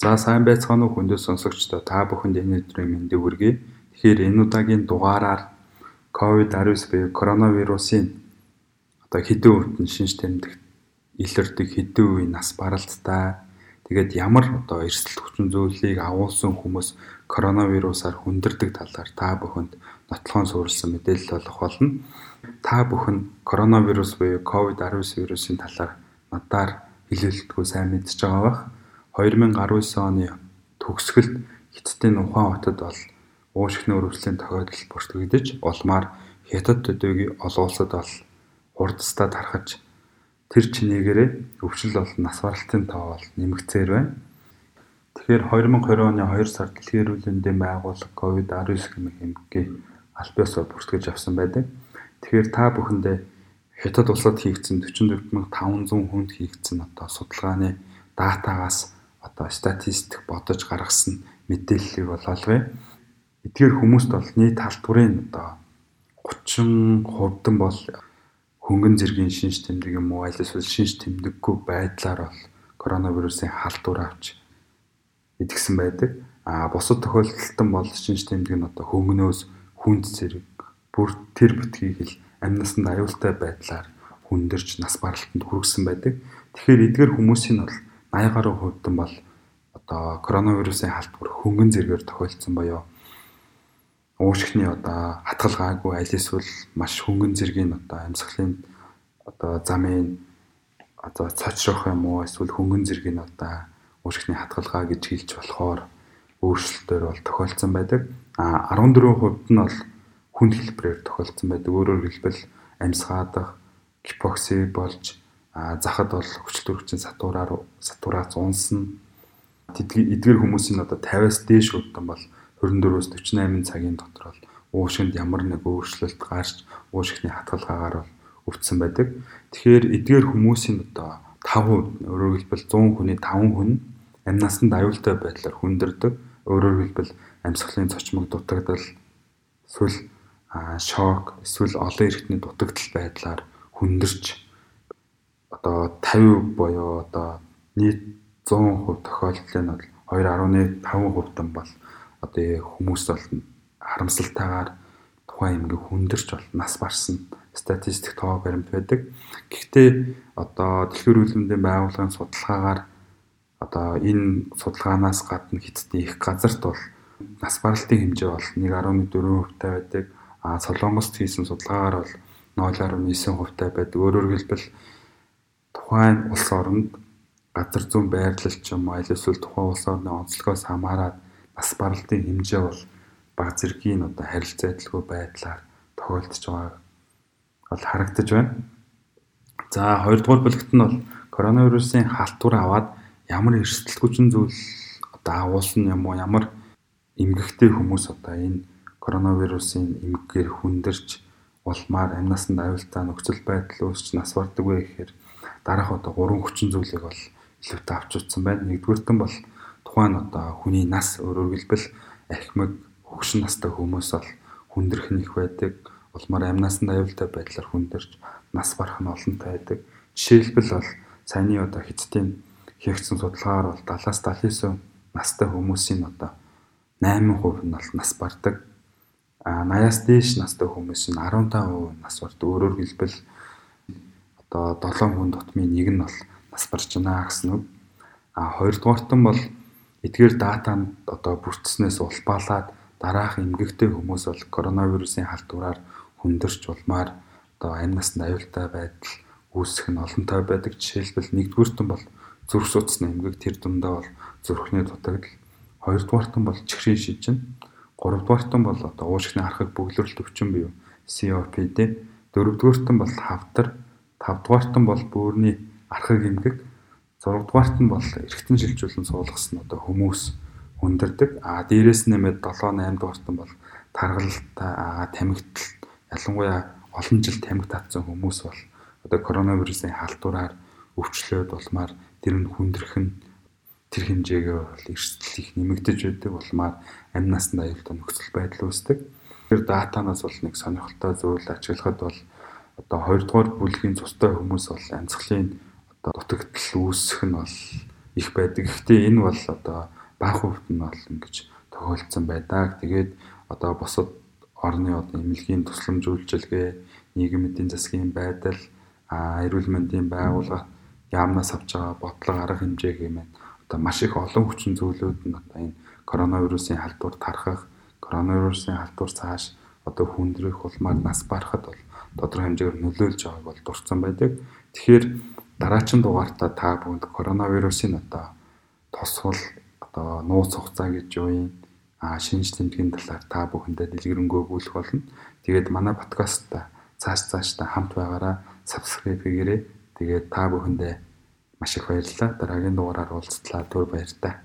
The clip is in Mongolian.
За сайн байцгаана уу хүндэт сонсогчдоо та бүхэнд энэ өдрийн мэндийг хүргэе. Тэгэхээр энэ удаагийн дугаараар COVID-19 буюу коронавирусын одоо хэдэн өвтөн шинж тэмдэгт илэрдэг хэдэн үеийн нас баралттай тэгээд ямар одоо эрсдэл хүчин зүйлийг агуулсан хүмүүс коронавирусаар хүндэрдэг талаар та бүхэнд нотлохоон суурилсан мэдээлэл олох болно. Та бүхэн коронавирус буюу COVID-19 вирусын талаар надаар хэлэлцдэггүй сайн мэдж байгаа бах. 2019 оны төгсгөлд Хятадын Ухаан хотод бол уушигны өрөвслийн тохиолдол бүртгэгдэж улмаар Хятад төдийгүй олон улсад бол хурдстаа тархаж тэр чинээгээрээ өвчлөл бол нас баралтын тоо бол нэмэгцээр байна. Тэгэхээр 2020 оны 2 сард Дэлхийн эрүүл мэндийн байгууллага COVID-19 гэмээр хэмжээ аль биесээр бүртгэж авсан байдаг. Тэгэхээр та бүхэндээ Хятад улсад хийгдсэн 44500 хүнд хийгдсэн одоо судалгааны датагаас одоо статистик бодож гаргасан мэдээллийг бол олгоё. Эдгээр хүмүүст бол нийт халдварын одоо 30% бол хөнгөн зэргийн шинж тэмдэг юм уу аль эсвэл шинж тэмдэггүй байдлаар бол коронавирусын халдвар авч идэгсэн байдаг. А бусад тохиолдолд бол шинж тэмдэг нь одоо хөнгнөөс хүнд зэрэг бүр тэр битгий хэл амнасанд аюултай байдлаар хүндэрч нас баралтанд хүргэсэн байдаг. Тэгэхээр эдгээр хүмүүсийн бол 80 гаруй хувьд нь бол одоо коронавирусын халдвар хөнгөн зэргээр тохиолдсон боёо уушигны одоо хатгалгаагүй аль эсвэл маш хөнгөн зэргийн одоо амьсгалын одоо замын одоо цочрох юм уу эсвэл хөнгөн зэргийн одоо уушигны хатгалгаа гэж хэлж болохоор өөрчлөлтөөр бол тохиолдсон байдаг. А 14% нь бол хүнд хэлбэрээр тохиолдсон байдаг. Өөрөөр хэлбэл амьсгаадах, гипокси болж захад бол хүчил төрөгчийн сатураар сатураац унсна. Эдгээр хүмүүсийн одоо 50-аас дээш удаан бол 24-өөс 48 цагийн дотор бол уушинд ямар нэг өөрчлөлт гарч уушигны хатгалгаагаар бол өвдсөн байдаг. Тэгэхээр эдгээр хүмүүсийн одоо 5% өөрөөр хэлбэл 100 хүний 5 хүн амнасанд аюултай байдлаар хүндэрдэг. Өөрөөр хэлбэл амьсгалын цочмог дутагдал эсвэл шок эсвэл олон эрхтний дутагдал байдлаар хүндэрч одоо 50 буюу одоо нийт 100% тохиолдлын бол 2.5% нь бол одоо хүмүүс бол харамсалтайгаар тухайн эмгэг хүндэрч бол нас барсан статистик тоо баримт байдаг. Гэхдээ одоо дэлхийн мэндийн байгууллагын судалгаагаар одоо энэ судалгаанаас гадна хятадын их газарт бол нас баралтын хэмжээ бол 1.4% байдаг. А Солонгост хийсэн судалгаагаар бол 0.9% байдаг. Өөрөөр хэлбэл тухайн улс оронд газар зүүн байрлал ч юм аль эсвэл тухайн улс орны онцлогоос хамаарат бас баралтын хэмжээ бол баг зэргийн одоо харилцаатлгүй байдлаар тохиолдож байгааг бол харагдаж байна. За хоёрдугаар бүлэгт нь бол коронавирусын халтур аваад ямар эрсдэлгүйчин зүйл одоо агуулсан юм уу ямар эмгэгтэй хүмүүс одоо энэ коронавирусын эмгэгээр хүндэрч улмаар амнасанд аюултай нөхцөл байдал үүсч нас бардаг вэ гэхээр дараах одоо гурван хүчин зүйлийг бол илүүтэй авч утсан байна. Нэгдүгürt нь бол тухайн одоо хүний нас өөрөөр хэлбэл ахимаг хөгшин настай хүмүүс бол хүндрэх нь их байдаг. Улмаар амнасанд аюултай байдлаар хүндэрч нас барах нь олонтой байдаг. Жишээлбэл бол саяны одоо хятадын хийгдсэн судалгаагаар бол 70-79 настай хүмүүсийн одоо 8% нь бол нас бардаг. А 80-аас дээш настай хүмүүс нь 15% нас бардаг. Өөрөөр хэлбэл одоо 7 хүн дотмын нэг нь бол нас барж байна гэсэн үг. А хоёрдугаарт нь бол эдгээр датанд одоо бүрдснээс улбаалаад дараах эмгэгтэй хүмүүс бол коронавирусын халдвараар хүндэрч улмаар одоо амь насанд аюултай байдал үүсэх нь олонтой байдаг. Жишээлбэл нэгдүгüүрт нь бол зүрх судасны эмгэг тэр дундаа бол зүрхний дутагдал. Хоёрдугаарт нь бол чихрийн шижин. Гуравдугаарт нь бол одоо уушигны харахад бөглөрөлт өвчин бий. COPD. Дөрөвдүгээрт нь бол хавтар Тавдугаарт нь бол бөөрийн архаг эмгэг, зургадугаарт нь бол эргэтэн шилжүүлэн суулгасан одоо хүмүүс хүндэрдэг. А дээрээс нэмээд 7 8 дугаарт нь бол таргалалтай тамхитал ялангуяа олон жил тамхи татсан хүмүүс бол одоо коронавирусын халдвараар өвчлөөд болмаар тэр нь хүндрэх нь тэр хэмжээгээ бол эрсдэл их нэмэгдэж байдаг болмаар амь насанд аюултай нөхцөл байдал үүсдэг. Тэр датанаас бол нэг сонирхолтой зүйл ажиглахад бол одоо 2 дугаар бүлгийн цустай хүмүүс бол амьсгалын одоо дутагдал үүсэх нь бол их байдаг. Гэхдээ энэ бол одоо бага хувьд нь бол ингэж тохиолдсон байдаг. Тэгээд одоо бусад орны одоо эмнэлгийн тусламж үйлчилгээ, нийгмийн эдийн засгийн байдал, эрүүл мэндийн байгууллага яамнаас авч байгаа бодлого арга хэмжээ гэмээр одоо маш их олон хүчин зүйлүүд нь одоо энэ коронавирусын халдвар тархах, коронавирусын халдвар цааш одоо хүндрэх улмаар нас барахад бол тодорхой хэмжээгээр нөлөөлж байгааг бол дурдсан байдаг. Тэгэхээр дараачин дугаартаа та бүхэнд коронавирусын одоо тосгол одоо нууц хугацаа гэж юу юм а шинж тэмдгийн талаар та бүхэндээ дэлгэрэнгүй өгүүлэх болно. Тэгээд манай подкастта цааш цаашдаа хамт байгаараа subscribe хийгээрэй. Тэгээд та бүхэндээ маш их баярлалаа. Дараагийн дугаараар уулзтлаа. Түр баяр та.